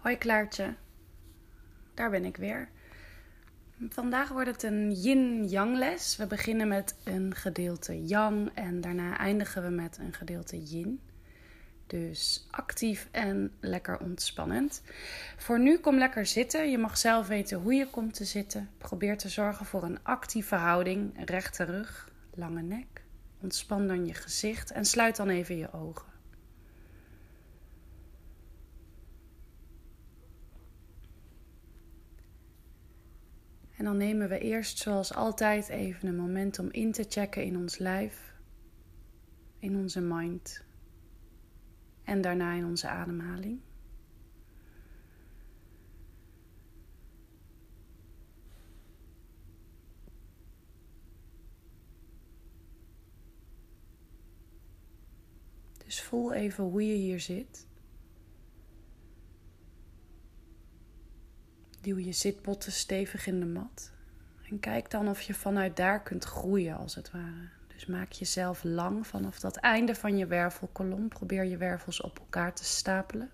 Hoi Klaartje, daar ben ik weer. Vandaag wordt het een yin-yang les. We beginnen met een gedeelte yang en daarna eindigen we met een gedeelte yin. Dus actief en lekker ontspannend. Voor nu kom lekker zitten. Je mag zelf weten hoe je komt te zitten. Probeer te zorgen voor een actieve houding. Rechte rug, lange nek. Ontspan dan je gezicht en sluit dan even je ogen. En dan nemen we eerst, zoals altijd, even een moment om in te checken in ons lijf, in onze mind en daarna in onze ademhaling. Dus voel even hoe je hier zit. Je zitbotten stevig in de mat. En kijk dan of je vanuit daar kunt groeien, als het ware. Dus maak jezelf lang vanaf dat einde van je wervelkolom. Probeer je wervels op elkaar te stapelen.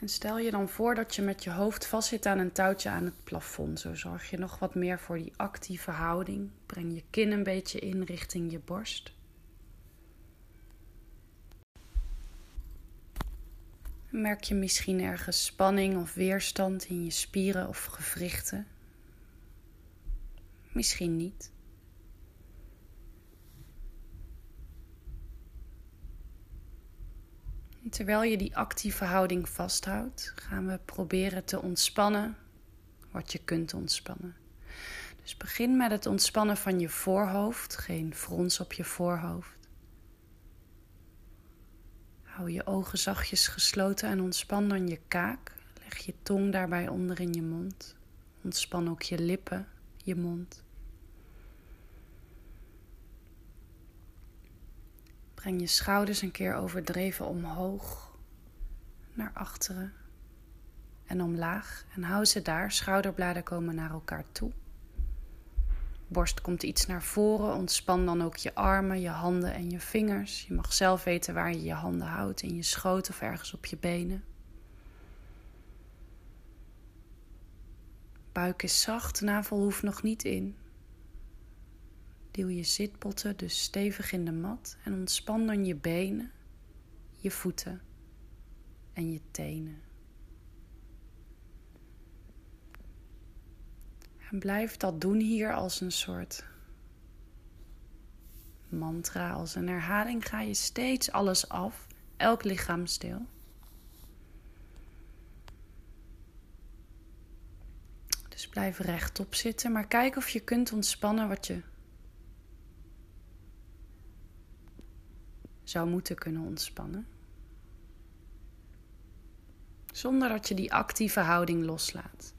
En stel je dan voor dat je met je hoofd vastzit aan een touwtje aan het plafond. Zo zorg je nog wat meer voor die actieve houding. Breng je kin een beetje in richting je borst. Merk je misschien ergens spanning of weerstand in je spieren of gewrichten? Misschien niet. terwijl je die actieve houding vasthoudt, gaan we proberen te ontspannen wat je kunt ontspannen. Dus begin met het ontspannen van je voorhoofd, geen frons op je voorhoofd. Hou je ogen zachtjes gesloten en ontspan dan je kaak. Leg je tong daarbij onder in je mond. Ontspan ook je lippen, je mond. Breng je schouders een keer overdreven omhoog, naar achteren en omlaag. En hou ze daar. Schouderbladen komen naar elkaar toe. Borst komt iets naar voren. Ontspan dan ook je armen, je handen en je vingers. Je mag zelf weten waar je je handen houdt, in je schoot of ergens op je benen. Buik is zacht, navel hoeft nog niet in. Duw je zitbotten dus stevig in de mat en ontspan dan je benen, je voeten en je tenen. En blijf dat doen hier als een soort mantra, als een herhaling. Ga je steeds alles af, elk lichaamsdeel. Dus blijf rechtop zitten, maar kijk of je kunt ontspannen wat je zou moeten kunnen ontspannen. Zonder dat je die actieve houding loslaat.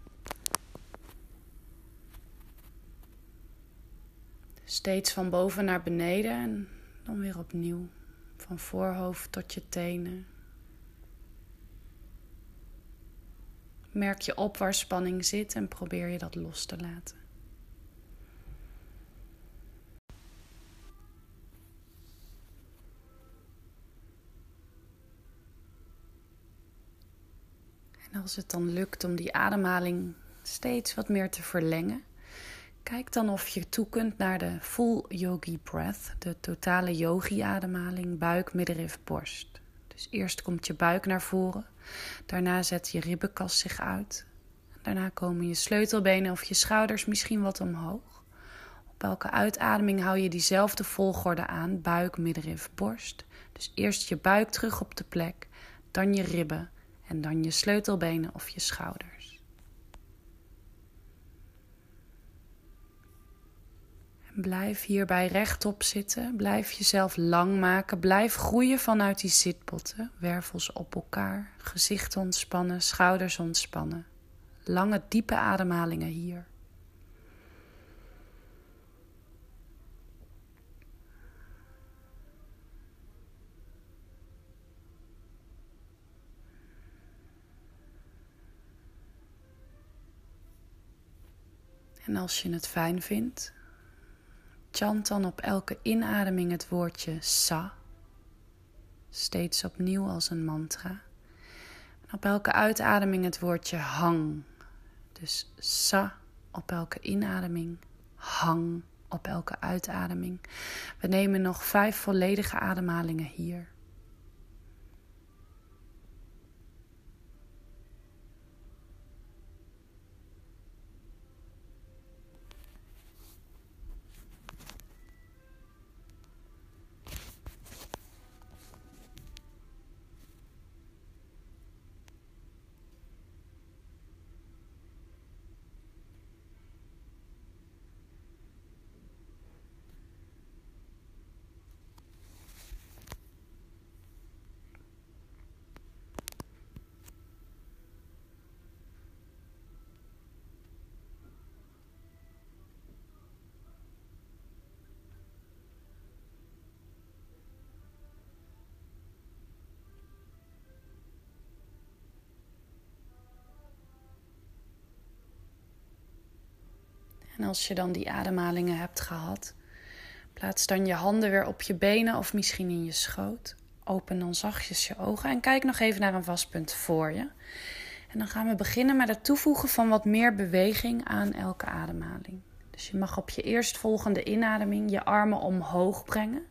Steeds van boven naar beneden en dan weer opnieuw. Van voorhoofd tot je tenen. Merk je op waar spanning zit en probeer je dat los te laten. En als het dan lukt om die ademhaling steeds wat meer te verlengen, Kijk dan of je toe kunt naar de full yogi breath, de totale yogi-ademhaling, buik, middenrif, borst. Dus eerst komt je buik naar voren, daarna zet je ribbenkast zich uit. Daarna komen je sleutelbenen of je schouders misschien wat omhoog. Op elke uitademing hou je diezelfde volgorde aan: buik, middenrif, borst. Dus eerst je buik terug op de plek, dan je ribben en dan je sleutelbenen of je schouders. Blijf hierbij rechtop zitten. Blijf jezelf lang maken. Blijf groeien vanuit die zitbotten. Wervels op elkaar. Gezicht ontspannen. Schouders ontspannen. Lange, diepe ademhalingen hier. En als je het fijn vindt, Chant dan op elke inademing het woordje sa. Steeds opnieuw als een mantra. En op elke uitademing het woordje hang. Dus sa op elke inademing, hang op elke uitademing. We nemen nog vijf volledige ademhalingen hier. Als je dan die ademhalingen hebt gehad, plaats dan je handen weer op je benen of misschien in je schoot. Open dan zachtjes je ogen en kijk nog even naar een vast punt voor je. En dan gaan we beginnen met het toevoegen van wat meer beweging aan elke ademhaling. Dus je mag op je eerstvolgende inademing je armen omhoog brengen.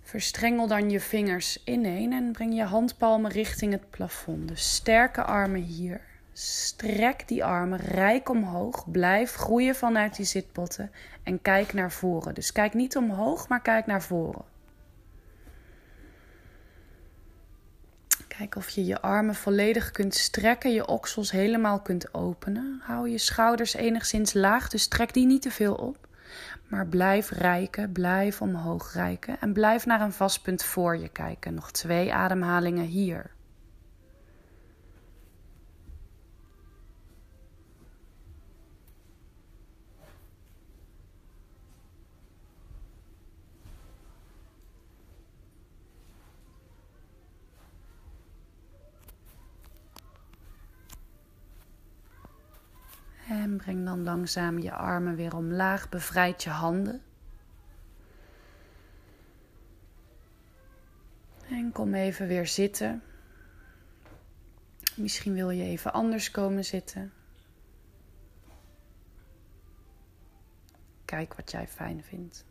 Verstrengel dan je vingers ineen en breng je handpalmen richting het plafond. Dus sterke armen hier. Strek die armen rijk omhoog. Blijf groeien vanuit die zitpotten. En kijk naar voren. Dus kijk niet omhoog, maar kijk naar voren. Kijk of je je armen volledig kunt strekken, je oksels helemaal kunt openen. Hou je schouders enigszins laag, dus trek die niet te veel op. Maar blijf rijken, blijf omhoog rijken en blijf naar een vast punt voor je kijken. Nog twee ademhalingen hier. En breng dan langzaam je armen weer omlaag. Bevrijd je handen. En kom even weer zitten. Misschien wil je even anders komen zitten. Kijk wat jij fijn vindt.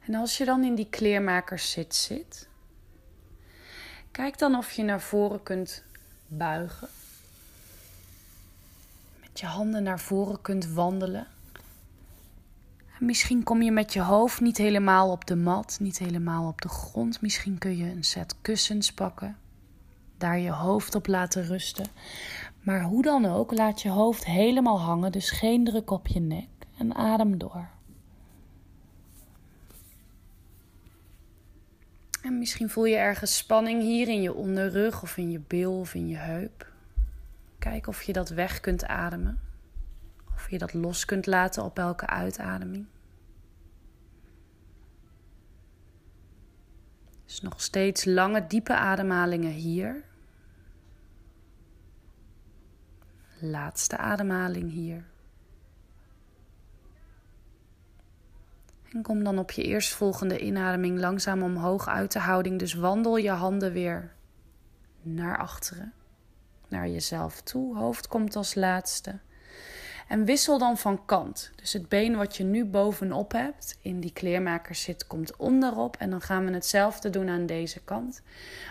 En als je dan in die kleermakers zit zit, kijk dan of je naar voren kunt buigen je handen naar voren kunt wandelen. misschien kom je met je hoofd niet helemaal op de mat, niet helemaal op de grond. Misschien kun je een set kussens pakken, daar je hoofd op laten rusten. Maar hoe dan ook, laat je hoofd helemaal hangen, dus geen druk op je nek en adem door. En misschien voel je ergens spanning hier in je onderrug of in je bil of in je heup. Kijk of je dat weg kunt ademen. Of je dat los kunt laten op elke uitademing. Dus nog steeds lange, diepe ademhalingen hier. Laatste ademhaling hier. En kom dan op je eerstvolgende inademing langzaam omhoog uit de houding. Dus wandel je handen weer naar achteren naar jezelf toe. Hoofd komt als laatste. En wissel dan van kant. Dus het been wat je nu bovenop hebt, in die kleermaker zit, komt onderop. En dan gaan we hetzelfde doen aan deze kant.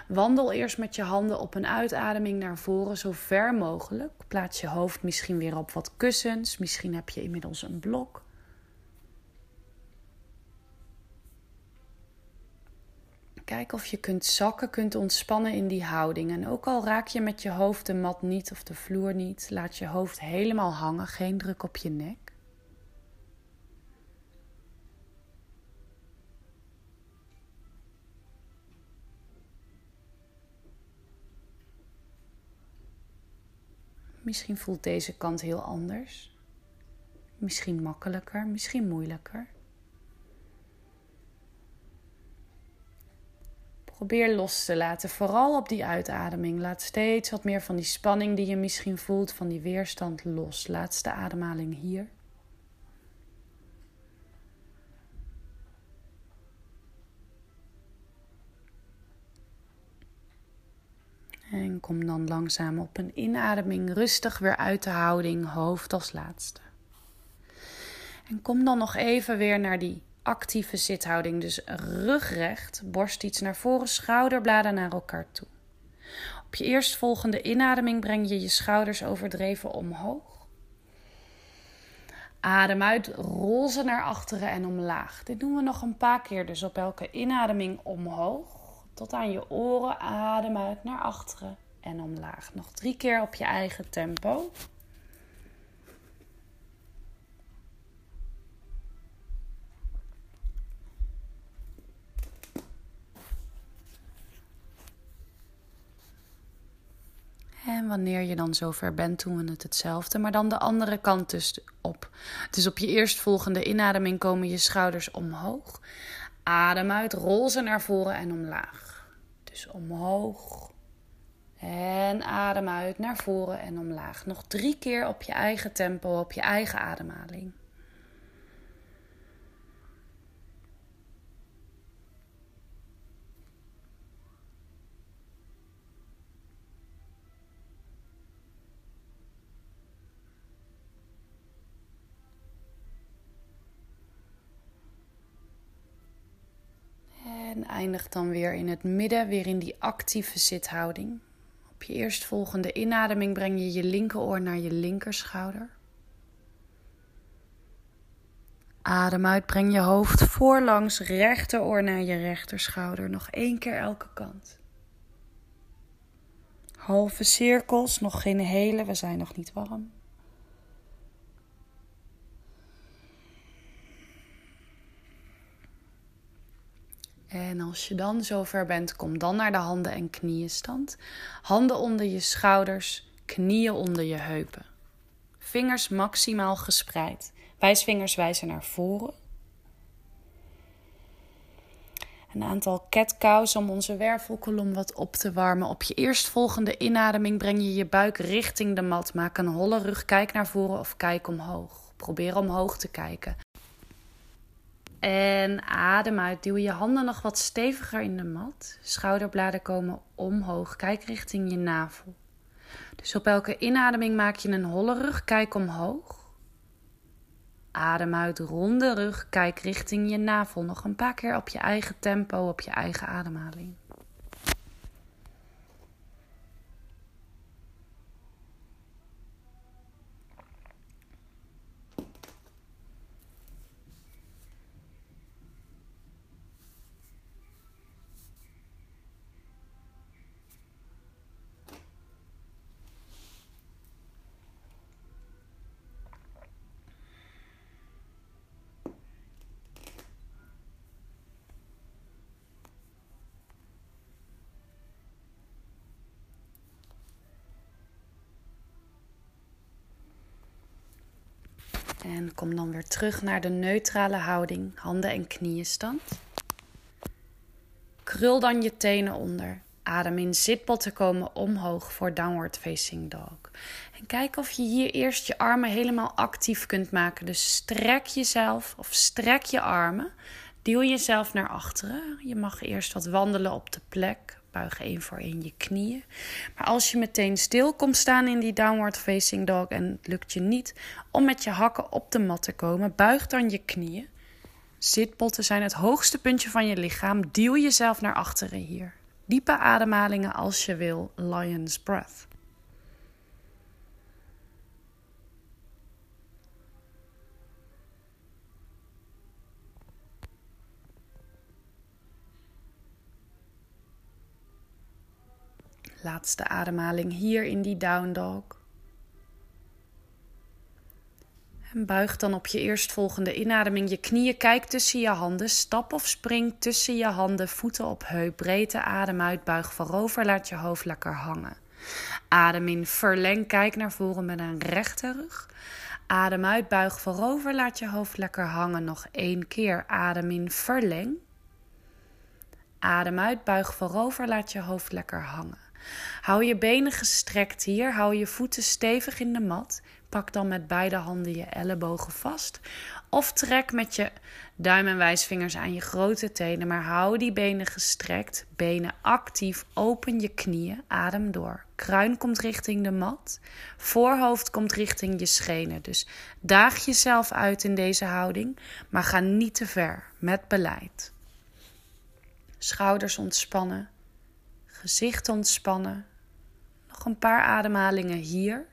Wandel eerst met je handen op een uitademing naar voren, zo ver mogelijk. Plaats je hoofd misschien weer op wat kussens. Misschien heb je inmiddels een blok. Kijk of je kunt zakken, kunt ontspannen in die houding. En ook al raak je met je hoofd de mat niet of de vloer niet, laat je hoofd helemaal hangen, geen druk op je nek. Misschien voelt deze kant heel anders. Misschien makkelijker, misschien moeilijker. Probeer los te laten, vooral op die uitademing. Laat steeds wat meer van die spanning die je misschien voelt, van die weerstand los. Laatste ademhaling hier. En kom dan langzaam op een inademing rustig weer uit de houding, hoofd als laatste. En kom dan nog even weer naar die actieve zithouding. Dus rug recht, borst iets naar voren, schouderbladen naar elkaar toe. Op je eerstvolgende inademing breng je je schouders overdreven omhoog. Adem uit, rol ze naar achteren en omlaag. Dit doen we nog een paar keer. Dus op elke inademing omhoog tot aan je oren. Adem uit naar achteren en omlaag. Nog drie keer op je eigen tempo. En wanneer je dan zover bent, doen we het hetzelfde, maar dan de andere kant dus op. Dus op je eerstvolgende inademing komen je schouders omhoog. Adem uit, rol ze naar voren en omlaag. Dus omhoog. En adem uit naar voren en omlaag. Nog drie keer op je eigen tempo, op je eigen ademhaling. En eindig dan weer in het midden, weer in die actieve zithouding. Op je eerstvolgende inademing breng je je linkeroor naar je linkerschouder. Adem uit, breng je hoofd voorlangs, rechteroor naar je rechterschouder. Nog één keer elke kant. Halve cirkels, nog geen hele, we zijn nog niet warm. En als je dan zover bent, kom dan naar de handen en knieën stand. Handen onder je schouders, knieën onder je heupen. Vingers maximaal gespreid. Wijsvingers wijzen naar voren. Een aantal cows om onze wervelkolom wat op te warmen. Op je eerstvolgende inademing breng je je buik richting de mat. Maak een holle rug, kijk naar voren of kijk omhoog. Probeer omhoog te kijken. En adem uit. Duw je handen nog wat steviger in de mat. Schouderbladen komen omhoog. Kijk richting je navel. Dus op elke inademing maak je een holle rug. Kijk omhoog. Adem uit, ronde rug. Kijk richting je navel. Nog een paar keer op je eigen tempo, op je eigen ademhaling. Kom dan weer terug naar de neutrale houding, handen en knieën stand. Krul dan je tenen onder. Adem in zitbotten komen omhoog voor downward facing dog. En kijk of je hier eerst je armen helemaal actief kunt maken. Dus strek jezelf of strek je armen. Duw jezelf naar achteren. Je mag eerst wat wandelen op de plek. Buig één voor één je knieën. Maar als je meteen stil komt staan in die downward facing dog en het lukt je niet om met je hakken op de mat te komen, buig dan je knieën. Zitbotten zijn het hoogste puntje van je lichaam. Duw jezelf naar achteren hier. Diepe ademhalingen als je wil. Lion's breath. Laatste ademhaling hier in die down dog. En buig dan op je eerstvolgende inademing je knieën. Kijk tussen je handen. Stap of spring tussen je handen. Voeten op heup. Breedte adem uit. Buig voorover. Laat je hoofd lekker hangen. Adem in. Verleng. Kijk naar voren met een rechte rug. Adem uit. Buig voorover. Laat je hoofd lekker hangen. Nog één keer. Adem in. Verleng. Adem uit. Buig voorover. Laat je hoofd lekker hangen. Hou je benen gestrekt hier, hou je voeten stevig in de mat. Pak dan met beide handen je ellebogen vast. Of trek met je duim en wijsvingers aan je grote tenen. Maar hou die benen gestrekt. Benen actief. Open je knieën. Adem door. Kruin komt richting de mat. Voorhoofd komt richting je schenen. Dus daag jezelf uit in deze houding. Maar ga niet te ver met beleid. Schouders ontspannen. Gezicht ontspannen. Nog een paar ademhalingen hier.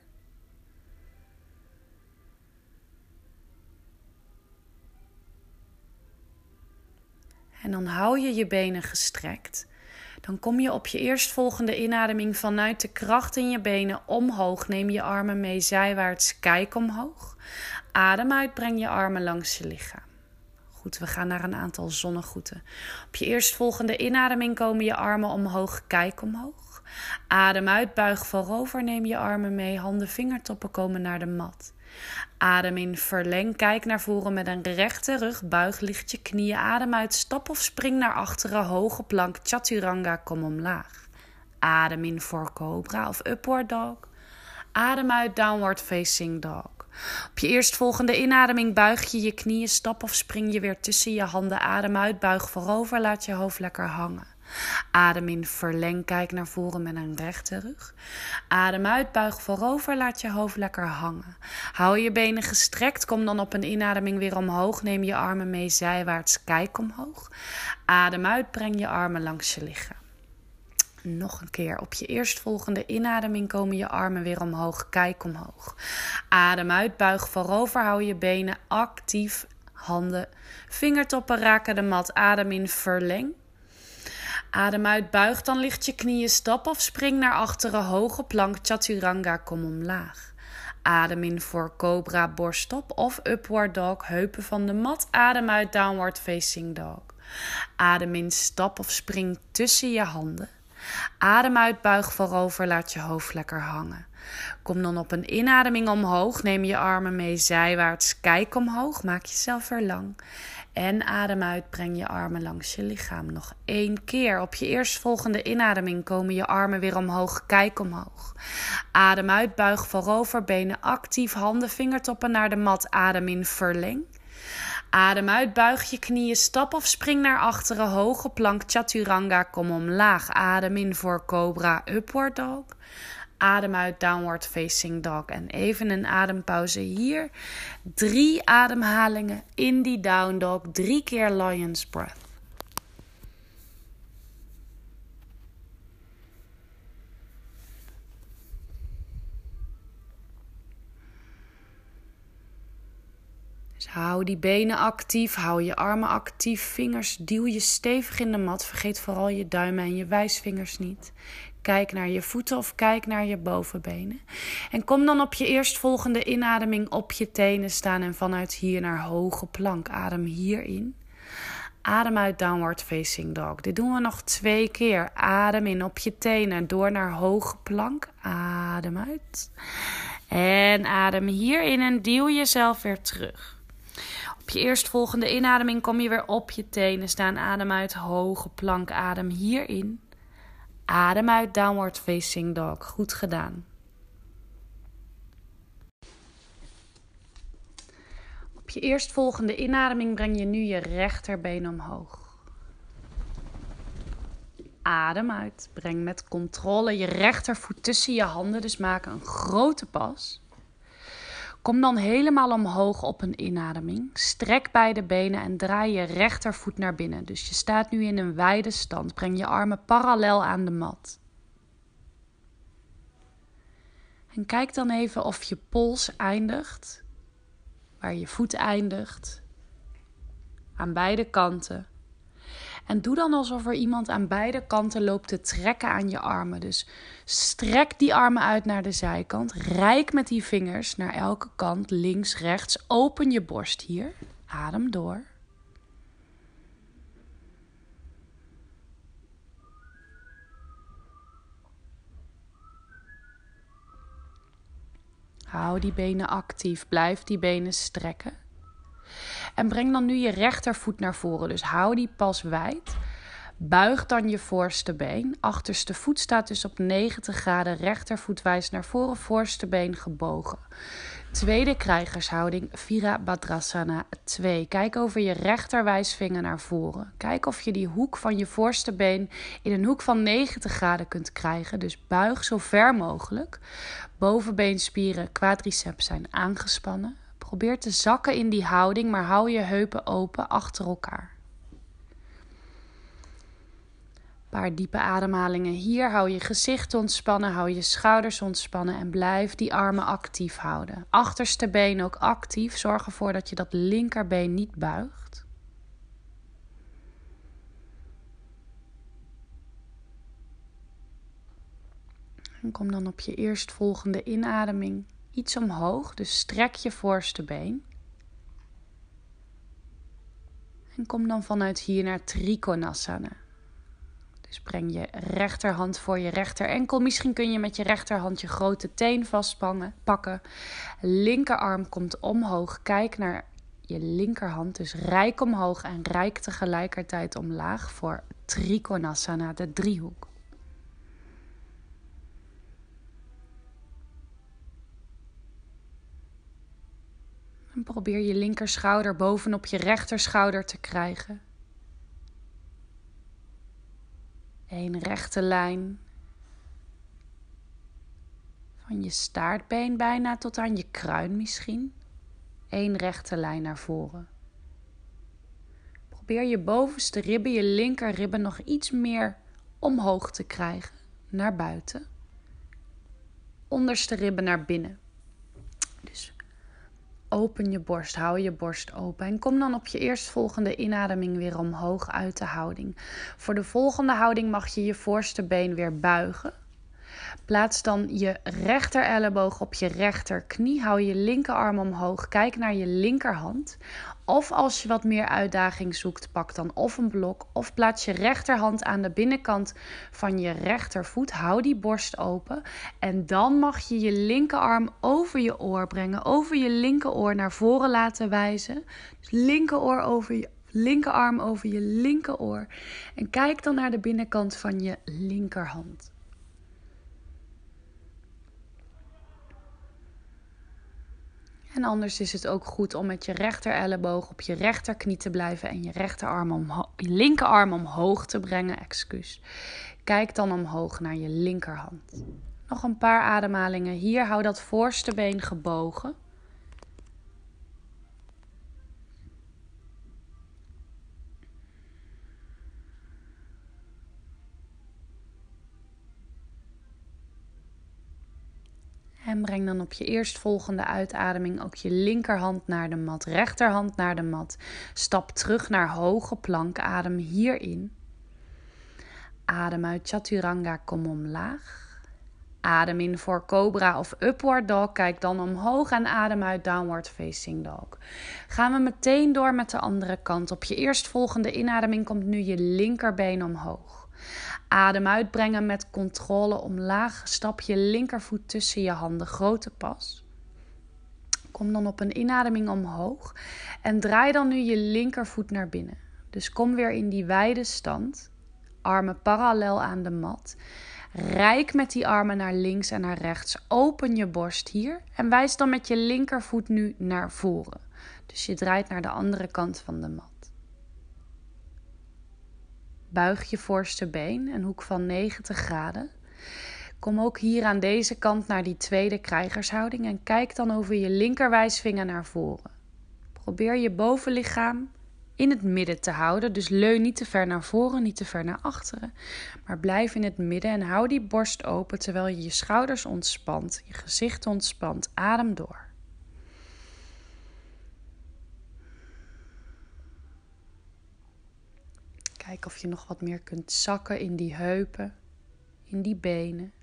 En dan hou je je benen gestrekt. Dan kom je op je eerstvolgende inademing vanuit de kracht in je benen omhoog. Neem je armen mee zijwaarts, kijk omhoog. Adem uit, breng je armen langs je lichaam. We gaan naar een aantal zonnegroeten. Op je eerstvolgende inademing komen je armen omhoog, kijk omhoog. Adem uit, buig voorover, neem je armen mee, handen, vingertoppen komen naar de mat. Adem in, verleng, kijk naar voren met een rechte rug, buig licht je knieën, adem uit, stap of spring naar achteren, hoge plank, chaturanga, kom omlaag. Adem in voor cobra of upward dog. Adem uit, downward facing dog. Op je eerstvolgende inademing buig je je knieën, stap of spring je weer tussen je handen, adem uit, buig voorover, laat je hoofd lekker hangen. Adem in, verleng, kijk naar voren met een rechte rug. Adem uit, buig voorover, laat je hoofd lekker hangen. Hou je benen gestrekt, kom dan op een inademing weer omhoog. Neem je armen mee zijwaarts, kijk omhoog. Adem uit, breng je armen langs je lichaam. Nog een keer. Op je eerstvolgende inademing komen je armen weer omhoog. Kijk omhoog. Adem uit, buig voorover. Hou je benen actief. Handen, vingertoppen raken de mat. Adem in, verleng. Adem uit, buig dan licht je knieën, stap of spring naar achteren, hoge plank, chaturanga, kom omlaag. Adem in voor cobra, borstop of upward dog, heupen van de mat. Adem uit, downward facing dog. Adem in, stap of spring tussen je handen. Adem uit, buig voorover, laat je hoofd lekker hangen. Kom dan op een inademing omhoog, neem je armen mee zijwaarts, kijk omhoog, maak jezelf weer lang. En adem uit, breng je armen langs je lichaam. Nog één keer. Op je eerstvolgende inademing komen je armen weer omhoog. Kijk omhoog. Adem uit, buig voorover, benen actief, handen, vingertoppen naar de mat. Adem in, verleng. Adem uit, buig je knieën, stap of spring naar achteren, hoge plank, chaturanga, kom omlaag. Adem in voor cobra, upward dog. Adem uit, downward facing dog. En even een adempauze hier. Drie ademhalingen in die down dog. Drie keer lion's breath. Hou die benen actief, hou je armen actief, vingers duw je stevig in de mat. Vergeet vooral je duimen en je wijsvingers niet. Kijk naar je voeten of kijk naar je bovenbenen. En kom dan op je eerstvolgende inademing op je tenen staan en vanuit hier naar hoge plank. Adem hier in. Adem uit downward facing dog. Dit doen we nog twee keer. Adem in op je tenen door naar hoge plank. Adem uit. En adem hierin en duw jezelf weer terug. Op je eerstvolgende inademing kom je weer op je tenen staan. Adem uit hoge plank. Adem hierin. Adem uit, downward facing dog. Goed gedaan. Op je eerstvolgende inademing breng je nu je rechterbeen omhoog. Adem uit. Breng met controle je rechtervoet tussen je handen. Dus maak een grote pas. Kom dan helemaal omhoog op een inademing. Strek beide benen en draai je rechtervoet naar binnen. Dus je staat nu in een wijde stand. Breng je armen parallel aan de mat. En kijk dan even of je pols eindigt, waar je voet eindigt, aan beide kanten. En doe dan alsof er iemand aan beide kanten loopt te trekken aan je armen. Dus strek die armen uit naar de zijkant. Rijk met die vingers naar elke kant, links, rechts. Open je borst hier. Adem door. Hou die benen actief. Blijf die benen strekken. En breng dan nu je rechtervoet naar voren. Dus hou die pas wijd. Buig dan je voorste been. Achterste voet staat dus op 90 graden. Rechtervoet wijst naar voren, voorste been gebogen. Tweede krijgershouding, Virabhadrasana 2. Kijk over je rechterwijsvinger naar voren. Kijk of je die hoek van je voorste been in een hoek van 90 graden kunt krijgen. Dus buig zo ver mogelijk. Bovenbeenspieren, quadriceps zijn aangespannen. Probeer te zakken in die houding, maar hou je heupen open achter elkaar. Een paar diepe ademhalingen hier. Hou je gezicht ontspannen, hou je schouders ontspannen en blijf die armen actief houden. Achterste been ook actief. Zorg ervoor dat je dat linkerbeen niet buigt. En kom dan op je eerstvolgende inademing iets omhoog. Dus strek je voorste been. En kom dan vanuit hier naar Trikonasana. Dus breng je rechterhand voor je rechterenkel. Misschien kun je met je rechterhand je grote teen vastpakken. Linkerarm komt omhoog. Kijk naar je linkerhand. Dus rijk omhoog en rijk tegelijkertijd omlaag voor Trikonasana, de driehoek. Probeer je linkerschouder bovenop je rechterschouder te krijgen. Een rechte lijn van je staartbeen bijna tot aan je kruin misschien. Eén rechte lijn naar voren. Probeer je bovenste ribben, je linkerribben nog iets meer omhoog te krijgen, naar buiten. Onderste ribben naar binnen. Open je borst, hou je borst open. En kom dan op je eerstvolgende inademing weer omhoog uit de houding. Voor de volgende houding mag je je voorste been weer buigen. Plaats dan je rechter elleboog op je rechterknie. Hou je linkerarm omhoog. Kijk naar je linkerhand. Of als je wat meer uitdaging zoekt, pak dan of een blok. Of plaats je rechterhand aan de binnenkant van je rechtervoet. Hou die borst open. En dan mag je je linkerarm over je oor brengen. Over je linkeroor naar voren laten wijzen. Dus linkeroor over je linkerarm over je linkeroor. En kijk dan naar de binnenkant van je linkerhand. En anders is het ook goed om met je rechter elleboog op je rechterknie te blijven en je, rechterarm omho- linkerarm omhoog te brengen. Excuus. Kijk dan omhoog naar je linkerhand. Nog een paar ademhalingen. Hier hou dat voorste been gebogen. En breng dan op je eerstvolgende uitademing ook je linkerhand naar de mat, rechterhand naar de mat. Stap terug naar hoge plank. Adem hierin. Adem uit Chaturanga, kom omlaag. Adem in voor Cobra of Upward Dog. Kijk dan omhoog en adem uit Downward Facing Dog. Gaan we meteen door met de andere kant. Op je eerstvolgende inademing komt nu je linkerbeen omhoog. Adem uitbrengen met controle omlaag. Stap je linkervoet tussen je handen. Grote pas. Kom dan op een inademing omhoog. En draai dan nu je linkervoet naar binnen. Dus kom weer in die wijde stand. Armen parallel aan de mat. Rijk met die armen naar links en naar rechts. Open je borst hier. En wijs dan met je linkervoet nu naar voren. Dus je draait naar de andere kant van de mat. Buig je voorste been, een hoek van 90 graden. Kom ook hier aan deze kant naar die tweede krijgershouding en kijk dan over je linkerwijsvinger naar voren. Probeer je bovenlichaam in het midden te houden. Dus leun niet te ver naar voren, niet te ver naar achteren. Maar blijf in het midden en hou die borst open terwijl je je schouders ontspant, je gezicht ontspant. Adem door. Kijk of je nog wat meer kunt zakken in die heupen, in die benen.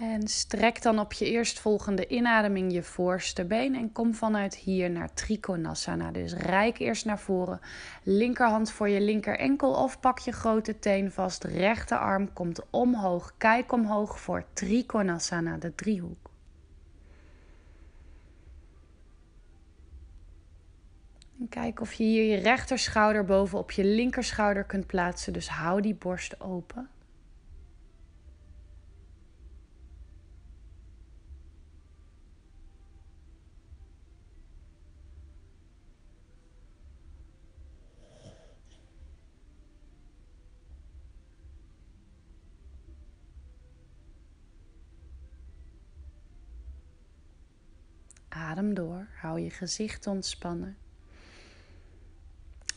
En strek dan op je eerstvolgende inademing je voorste been en kom vanuit hier naar Trikonasana. Dus rijk eerst naar voren, linkerhand voor je linker enkel of pak je grote teen vast. Rechterarm komt omhoog, kijk omhoog voor Trikonasana, de driehoek. Kijk of je hier je rechterschouder bovenop je linkerschouder kunt plaatsen. Dus hou die borst open. Adem door, hou je gezicht ontspannen.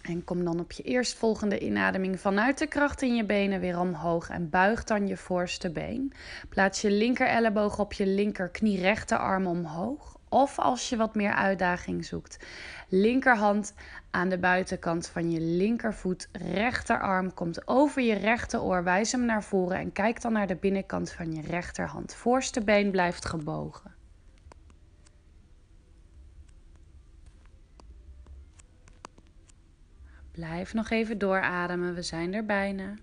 En kom dan op je eerstvolgende inademing vanuit de kracht in je benen weer omhoog en buig dan je voorste been. Plaats je linker elleboog op je linkerknie, rechterarm omhoog. Of als je wat meer uitdaging zoekt, linkerhand aan de buitenkant van je linkervoet, rechterarm komt over je rechteroor, wijs hem naar voren en kijk dan naar de binnenkant van je rechterhand. Voorste been blijft gebogen. Blijf nog even doorademen, we zijn er bijna.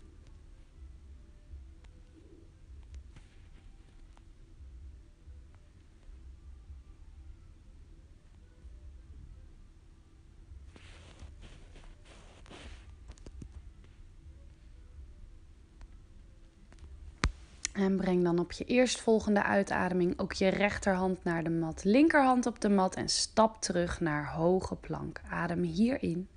En breng dan op je eerstvolgende uitademing ook je rechterhand naar de mat, linkerhand op de mat en stap terug naar hoge plank. Adem hierin.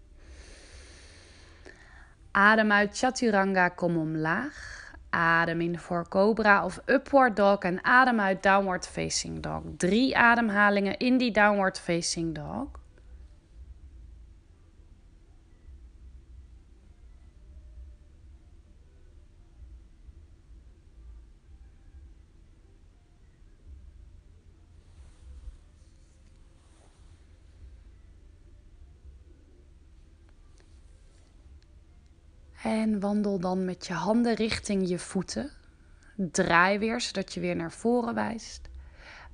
Adem uit Chaturanga, kom omlaag. Adem in voor Cobra of Upward Dog en adem uit Downward Facing Dog. Drie ademhalingen in die Downward Facing Dog. En wandel dan met je handen richting je voeten. Draai weer zodat je weer naar voren wijst.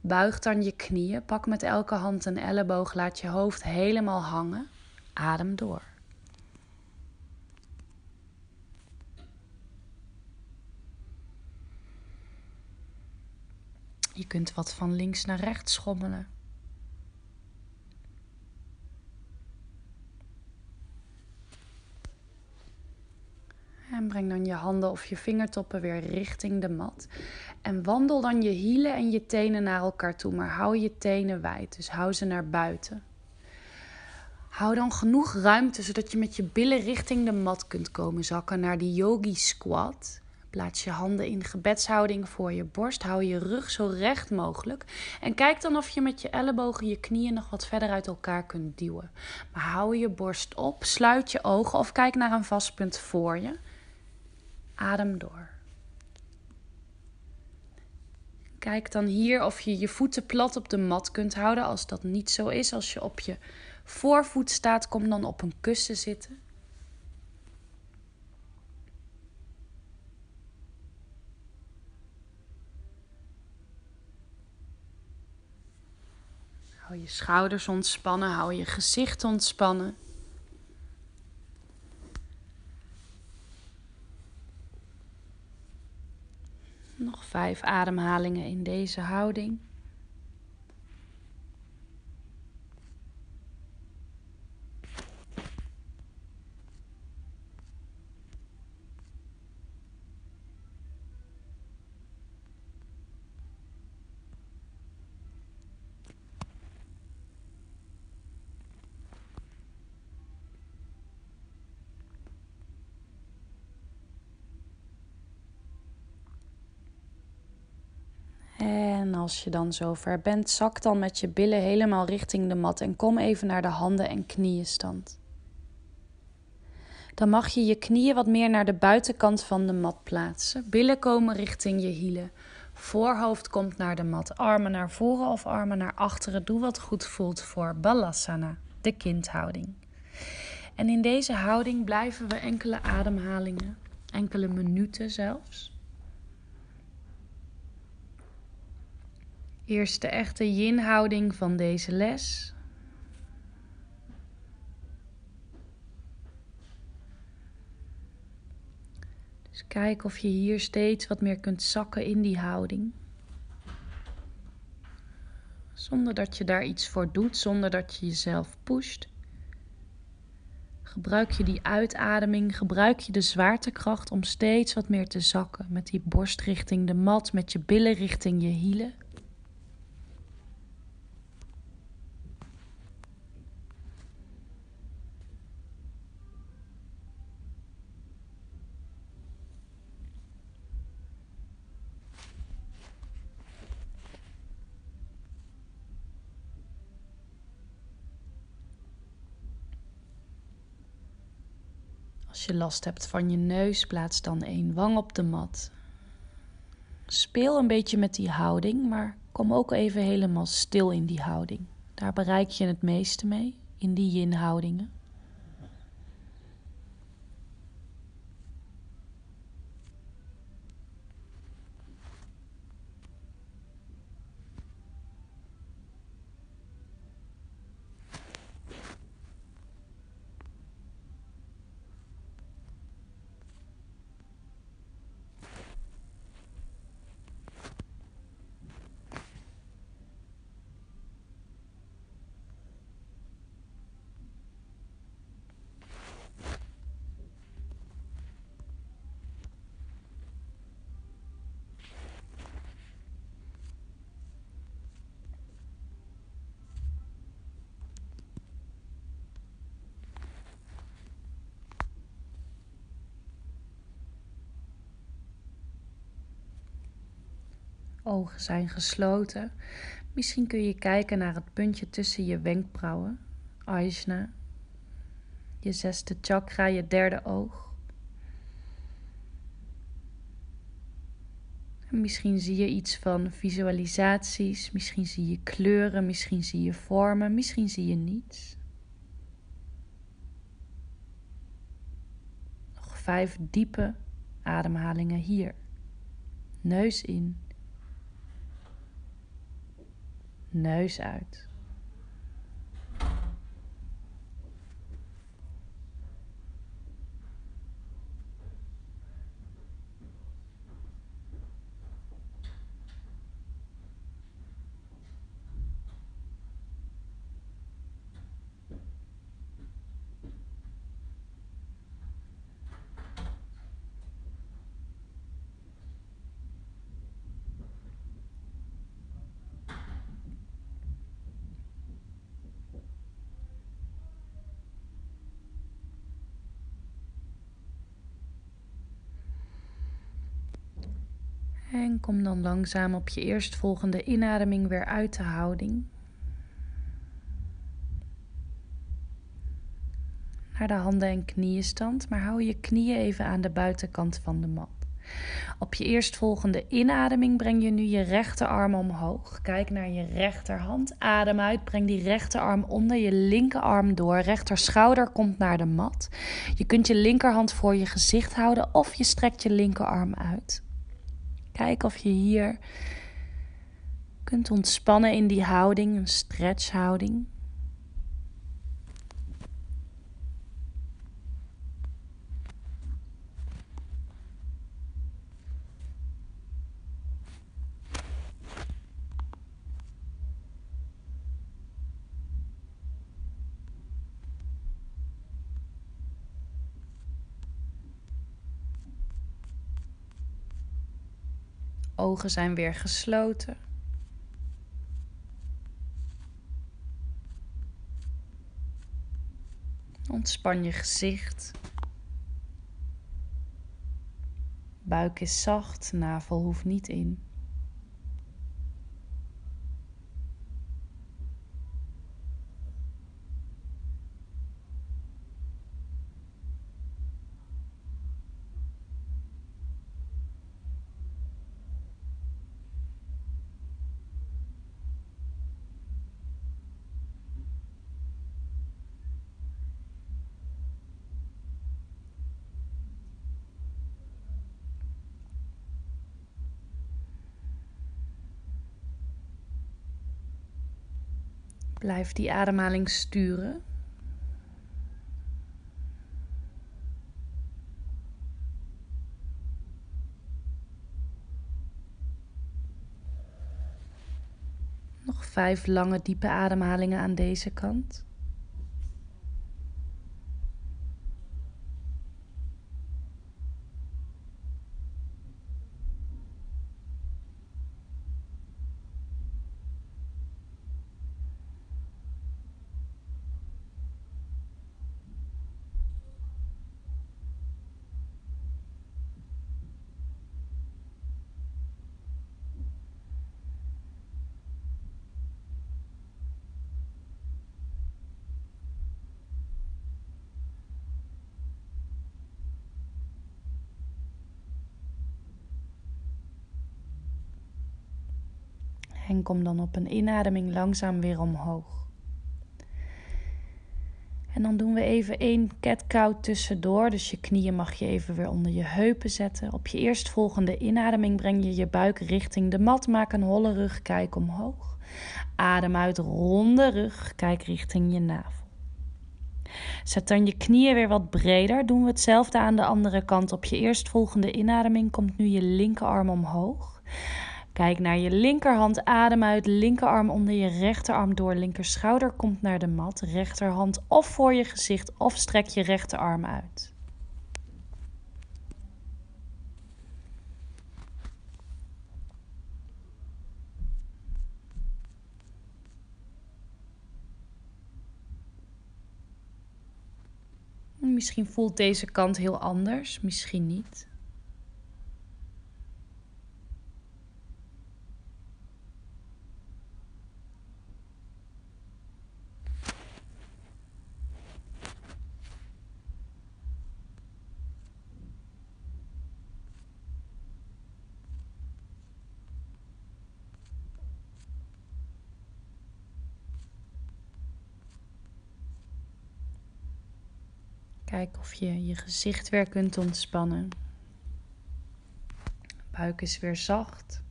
Buig dan je knieën. Pak met elke hand een elleboog. Laat je hoofd helemaal hangen. Adem door. Je kunt wat van links naar rechts schommelen. En breng dan je handen of je vingertoppen weer richting de mat. En wandel dan je hielen en je tenen naar elkaar toe, maar hou je tenen wijd. Dus hou ze naar buiten. Hou dan genoeg ruimte zodat je met je billen richting de mat kunt komen zakken naar die yogi squat. Plaats je handen in gebedshouding voor je borst. Hou je rug zo recht mogelijk. En kijk dan of je met je ellebogen je knieën nog wat verder uit elkaar kunt duwen. Maar hou je borst op, sluit je ogen of kijk naar een vast punt voor je. Adem door. Kijk dan hier of je je voeten plat op de mat kunt houden. Als dat niet zo is, als je op je voorvoet staat, kom dan op een kussen zitten. Hou je schouders ontspannen, hou je gezicht ontspannen. Nog vijf ademhalingen in deze houding. En als je dan zover bent, zak dan met je billen helemaal richting de mat en kom even naar de handen en knieën stand. Dan mag je je knieën wat meer naar de buitenkant van de mat plaatsen. Billen komen richting je hielen. Voorhoofd komt naar de mat. Armen naar voren of armen naar achteren. Doe wat goed voelt voor Balasana, de kindhouding. En in deze houding blijven we enkele ademhalingen, enkele minuten zelfs. Eerst de echte yin-houding van deze les. Dus kijk of je hier steeds wat meer kunt zakken in die houding. Zonder dat je daar iets voor doet, zonder dat je jezelf pusht. Gebruik je die uitademing, gebruik je de zwaartekracht om steeds wat meer te zakken. Met die borst richting de mat, met je billen richting je hielen. Als je last hebt van je neus, plaats dan één wang op de mat. Speel een beetje met die houding, maar kom ook even helemaal stil in die houding. Daar bereik je het meeste mee, in die yin-houdingen. Ogen zijn gesloten. Misschien kun je kijken naar het puntje tussen je wenkbrauwen, Ajna, je zesde chakra, je derde oog. En misschien zie je iets van visualisaties, misschien zie je kleuren, misschien zie je vormen, misschien zie je niets. Nog vijf diepe ademhalingen hier. Neus in. Neus uit. Kom dan langzaam op je eerstvolgende inademing weer uit de houding. Naar de handen en knieën stand, maar hou je knieën even aan de buitenkant van de mat. Op je eerstvolgende inademing breng je nu je rechterarm omhoog. Kijk naar je rechterhand. Adem uit. Breng die rechterarm onder je linkerarm door. Rechterschouder komt naar de mat. Je kunt je linkerhand voor je gezicht houden of je strekt je linkerarm uit. Kijk of je hier kunt ontspannen in die houding, een stretchhouding. Ogen zijn weer gesloten. Ontspan je gezicht. Buik is zacht, navel hoeft niet in. Blijf die ademhaling sturen. Nog vijf lange diepe ademhalingen aan deze kant. En kom dan op een inademing langzaam weer omhoog. En dan doen we even één cat-cow tussendoor. Dus je knieën mag je even weer onder je heupen zetten. Op je eerstvolgende inademing breng je je buik richting de mat. Maak een holle rug, kijk omhoog. Adem uit, ronde rug, kijk richting je navel. Zet dan je knieën weer wat breder. Doen we hetzelfde aan de andere kant. Op je eerstvolgende inademing komt nu je linkerarm omhoog. Kijk naar je linkerhand, adem uit, linkerarm onder je rechterarm door, linkerschouder komt naar de mat, rechterhand of voor je gezicht of strek je rechterarm uit. Misschien voelt deze kant heel anders, misschien niet. Kijk of je je gezicht weer kunt ontspannen. Buik is weer zacht.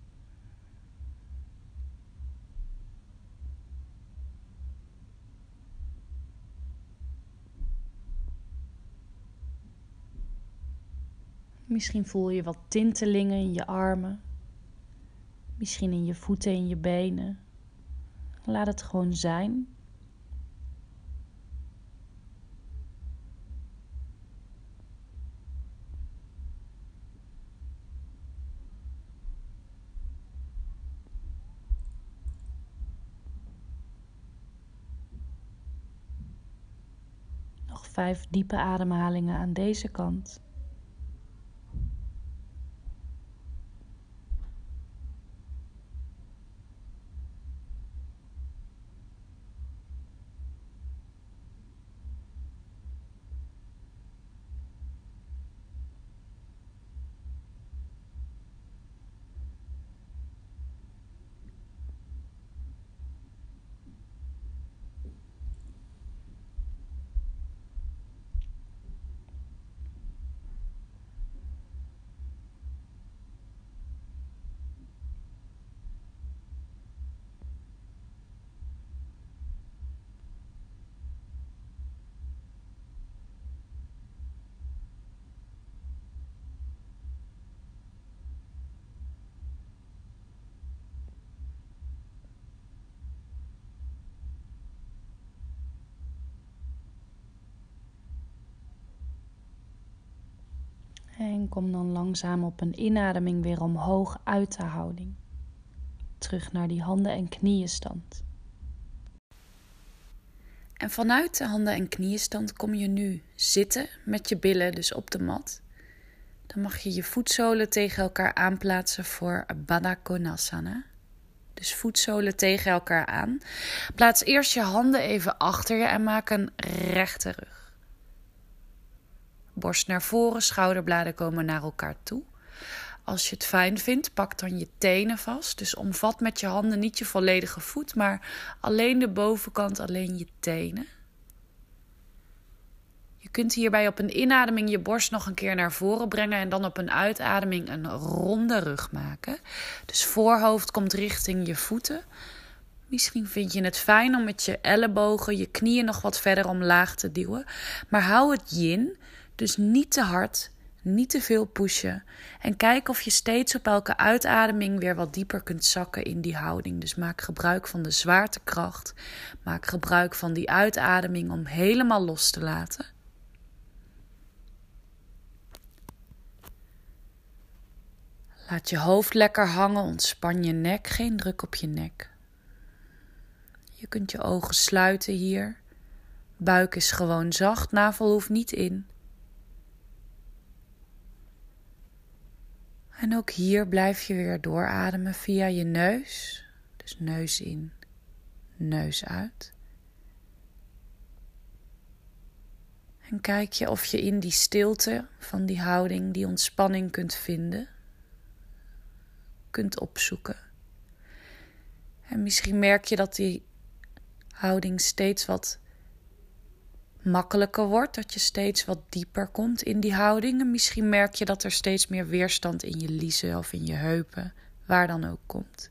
Misschien voel je wat tintelingen in je armen. Misschien in je voeten en je benen. Laat het gewoon zijn. Vijf diepe ademhalingen aan deze kant. Kom dan langzaam op een inademing weer omhoog uit de houding. Terug naar die handen- en knieënstand. En vanuit de handen- en knieënstand kom je nu zitten met je billen dus op de mat. Dan mag je je voetzolen tegen elkaar aanplaatsen voor Baddha Konasana. Dus voetzolen tegen elkaar aan. Plaats eerst je handen even achter je en maak een rechte rug borst naar voren, schouderbladen komen naar elkaar toe. Als je het fijn vindt, pak dan je tenen vast. Dus omvat met je handen niet je volledige voet, maar alleen de bovenkant, alleen je tenen. Je kunt hierbij op een inademing je borst nog een keer naar voren brengen en dan op een uitademing een ronde rug maken. Dus voorhoofd komt richting je voeten. Misschien vind je het fijn om met je ellebogen je knieën nog wat verder omlaag te duwen, maar hou het yin dus niet te hard, niet te veel pushen. En kijk of je steeds op elke uitademing weer wat dieper kunt zakken in die houding. Dus maak gebruik van de zwaartekracht. Maak gebruik van die uitademing om helemaal los te laten. Laat je hoofd lekker hangen, ontspan je nek, geen druk op je nek. Je kunt je ogen sluiten hier. Buik is gewoon zacht, navel hoeft niet in. En ook hier blijf je weer doorademen via je neus. Dus neus in, neus uit. En kijk je of je in die stilte van die houding die ontspanning kunt vinden, kunt opzoeken. En misschien merk je dat die houding steeds wat makkelijker wordt, dat je steeds wat dieper komt in die houding. En misschien merk je dat er steeds meer weerstand in je liezen of in je heupen, waar dan ook komt.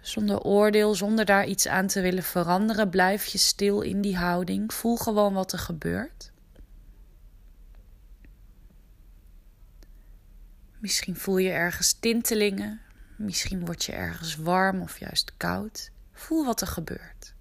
Zonder oordeel, zonder daar iets aan te willen veranderen, blijf je stil in die houding. Voel gewoon wat er gebeurt. Misschien voel je ergens tintelingen, misschien word je ergens warm of juist koud. Voel wat er gebeurt.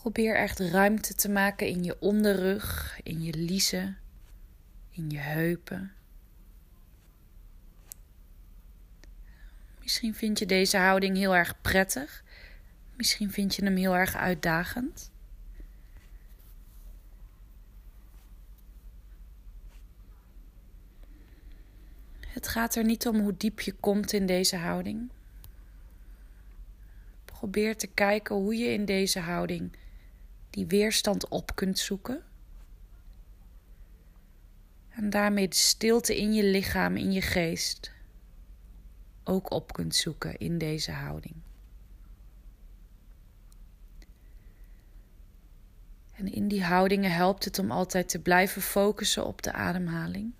Probeer echt ruimte te maken in je onderrug, in je liezen, in je heupen. Misschien vind je deze houding heel erg prettig. Misschien vind je hem heel erg uitdagend. Het gaat er niet om hoe diep je komt in deze houding. Probeer te kijken hoe je in deze houding die weerstand op kunt zoeken. En daarmee de stilte in je lichaam, in je geest ook op kunt zoeken in deze houding. En in die houdingen helpt het om altijd te blijven focussen op de ademhaling.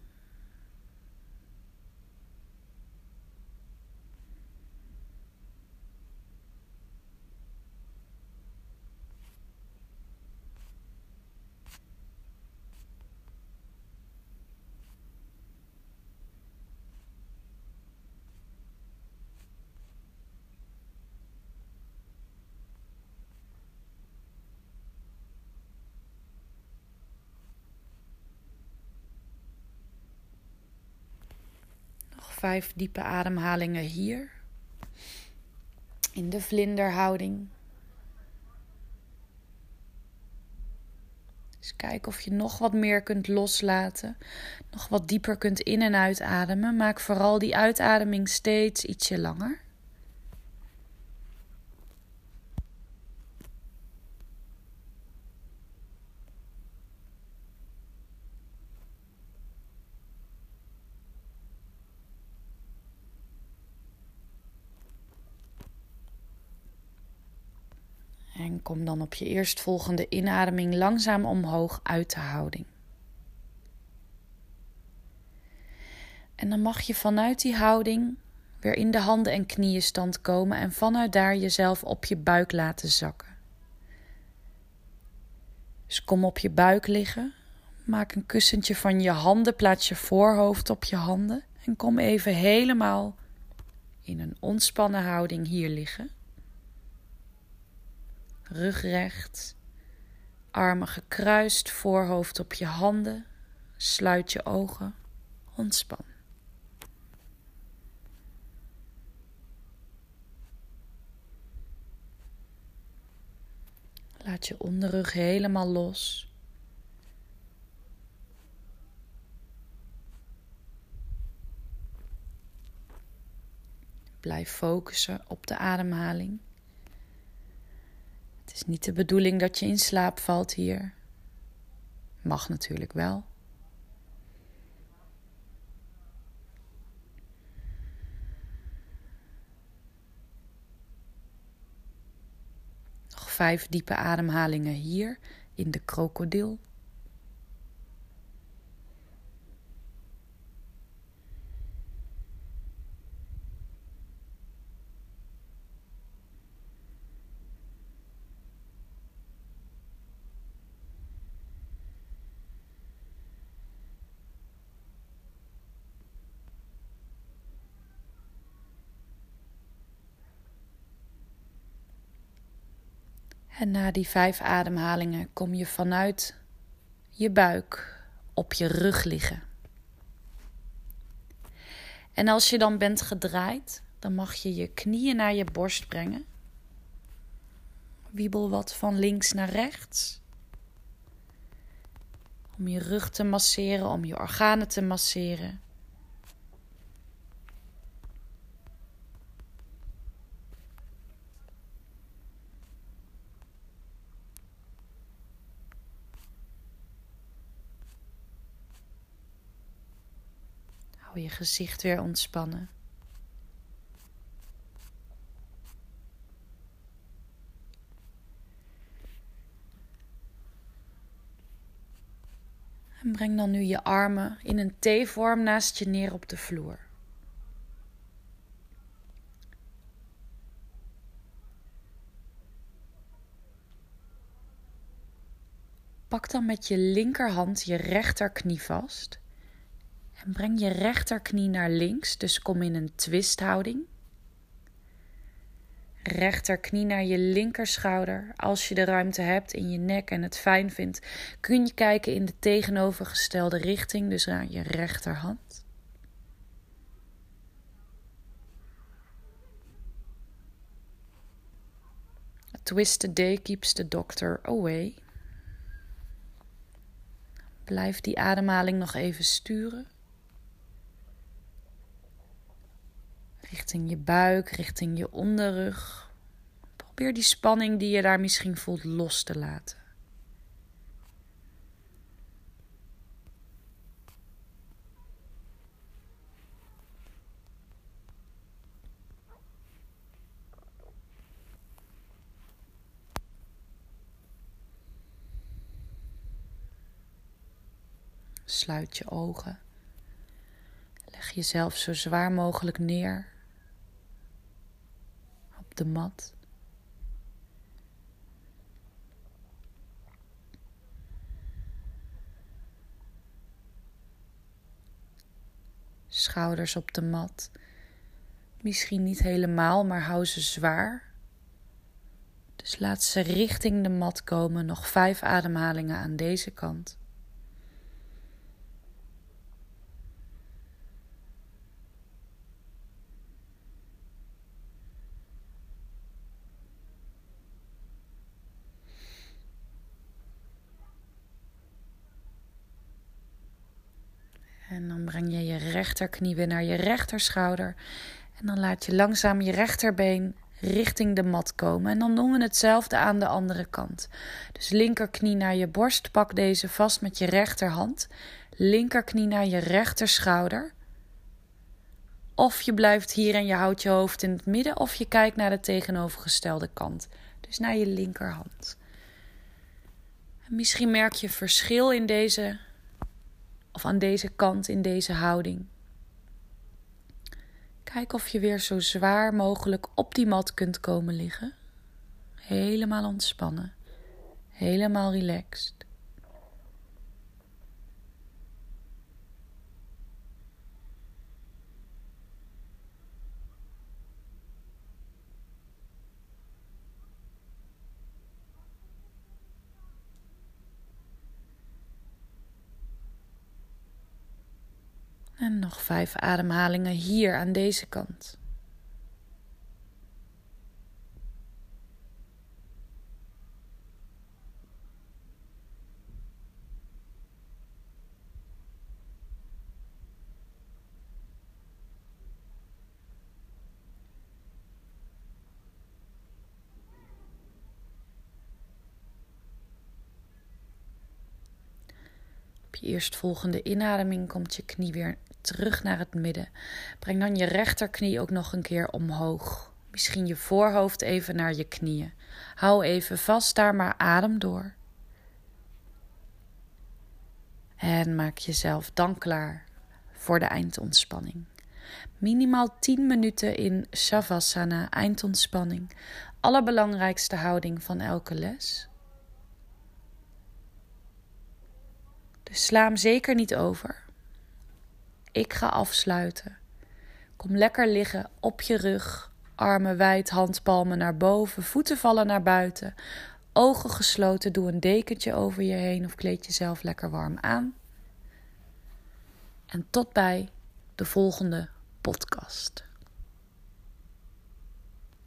Vijf diepe ademhalingen hier. In de vlinderhouding. Dus kijk of je nog wat meer kunt loslaten. Nog wat dieper kunt in- en uitademen. Maak vooral die uitademing steeds ietsje langer. Kom dan op je eerstvolgende inademing langzaam omhoog uit de houding. En dan mag je vanuit die houding weer in de handen en knieën stand komen en vanuit daar jezelf op je buik laten zakken. Dus kom op je buik liggen. Maak een kussentje van je handen, plaats je voorhoofd op je handen en kom even helemaal in een ontspannen houding hier liggen rug recht, armen gekruist, voorhoofd op je handen, sluit je ogen, ontspan. Laat je onderrug helemaal los. Blijf focussen op de ademhaling. Het is niet de bedoeling dat je in slaap valt hier. Mag natuurlijk wel. Nog vijf diepe ademhalingen hier in de krokodil. En na die vijf ademhalingen kom je vanuit je buik op je rug liggen. En als je dan bent gedraaid, dan mag je je knieën naar je borst brengen. Wiebel wat van links naar rechts. Om je rug te masseren, om je organen te masseren. Je gezicht weer ontspannen. En breng dan nu je armen in een T-vorm naast je neer op de vloer. Pak dan met je linkerhand je rechterknie vast. En breng je rechterknie naar links, dus kom in een twisthouding. Rechterknie naar je linkerschouder. Als je de ruimte hebt in je nek en het fijn vindt, kun je kijken in de tegenovergestelde richting, dus naar je rechterhand. A twisted day keeps the doctor away. Blijf die ademhaling nog even sturen. Richting je buik, richting je onderrug. Probeer die spanning die je daar misschien voelt los te laten. Sluit je ogen. Leg jezelf zo zwaar mogelijk neer de mat. Schouders op de mat. Misschien niet helemaal, maar hou ze zwaar. Dus laat ze richting de mat komen. Nog vijf ademhalingen aan deze kant. En dan breng je je rechterknie weer naar je rechterschouder. En dan laat je langzaam je rechterbeen richting de mat komen. En dan doen we hetzelfde aan de andere kant. Dus linkerknie naar je borst. Pak deze vast met je rechterhand. Linkerknie naar je rechterschouder. Of je blijft hier en je houdt je hoofd in het midden. Of je kijkt naar de tegenovergestelde kant. Dus naar je linkerhand. En misschien merk je verschil in deze of aan deze kant in deze houding. Kijk of je weer zo zwaar mogelijk op die mat kunt komen liggen. Helemaal ontspannen. Helemaal relaxed. En nog vijf ademhalingen hier aan deze kant. Op je eerstvolgende inademing komt je knie weer terug naar het midden. Breng dan je rechterknie ook nog een keer omhoog. Misschien je voorhoofd even naar je knieën. Hou even vast daar, maar adem door. En maak jezelf dan klaar voor de eindontspanning. Minimaal 10 minuten in Shavasana, eindontspanning. Allerbelangrijkste houding van elke les. Dus sla hem zeker niet over. Ik ga afsluiten. Kom lekker liggen op je rug, armen wijd, handpalmen naar boven, voeten vallen naar buiten. Ogen gesloten, doe een dekentje over je heen of kleed jezelf lekker warm aan. En tot bij de volgende podcast.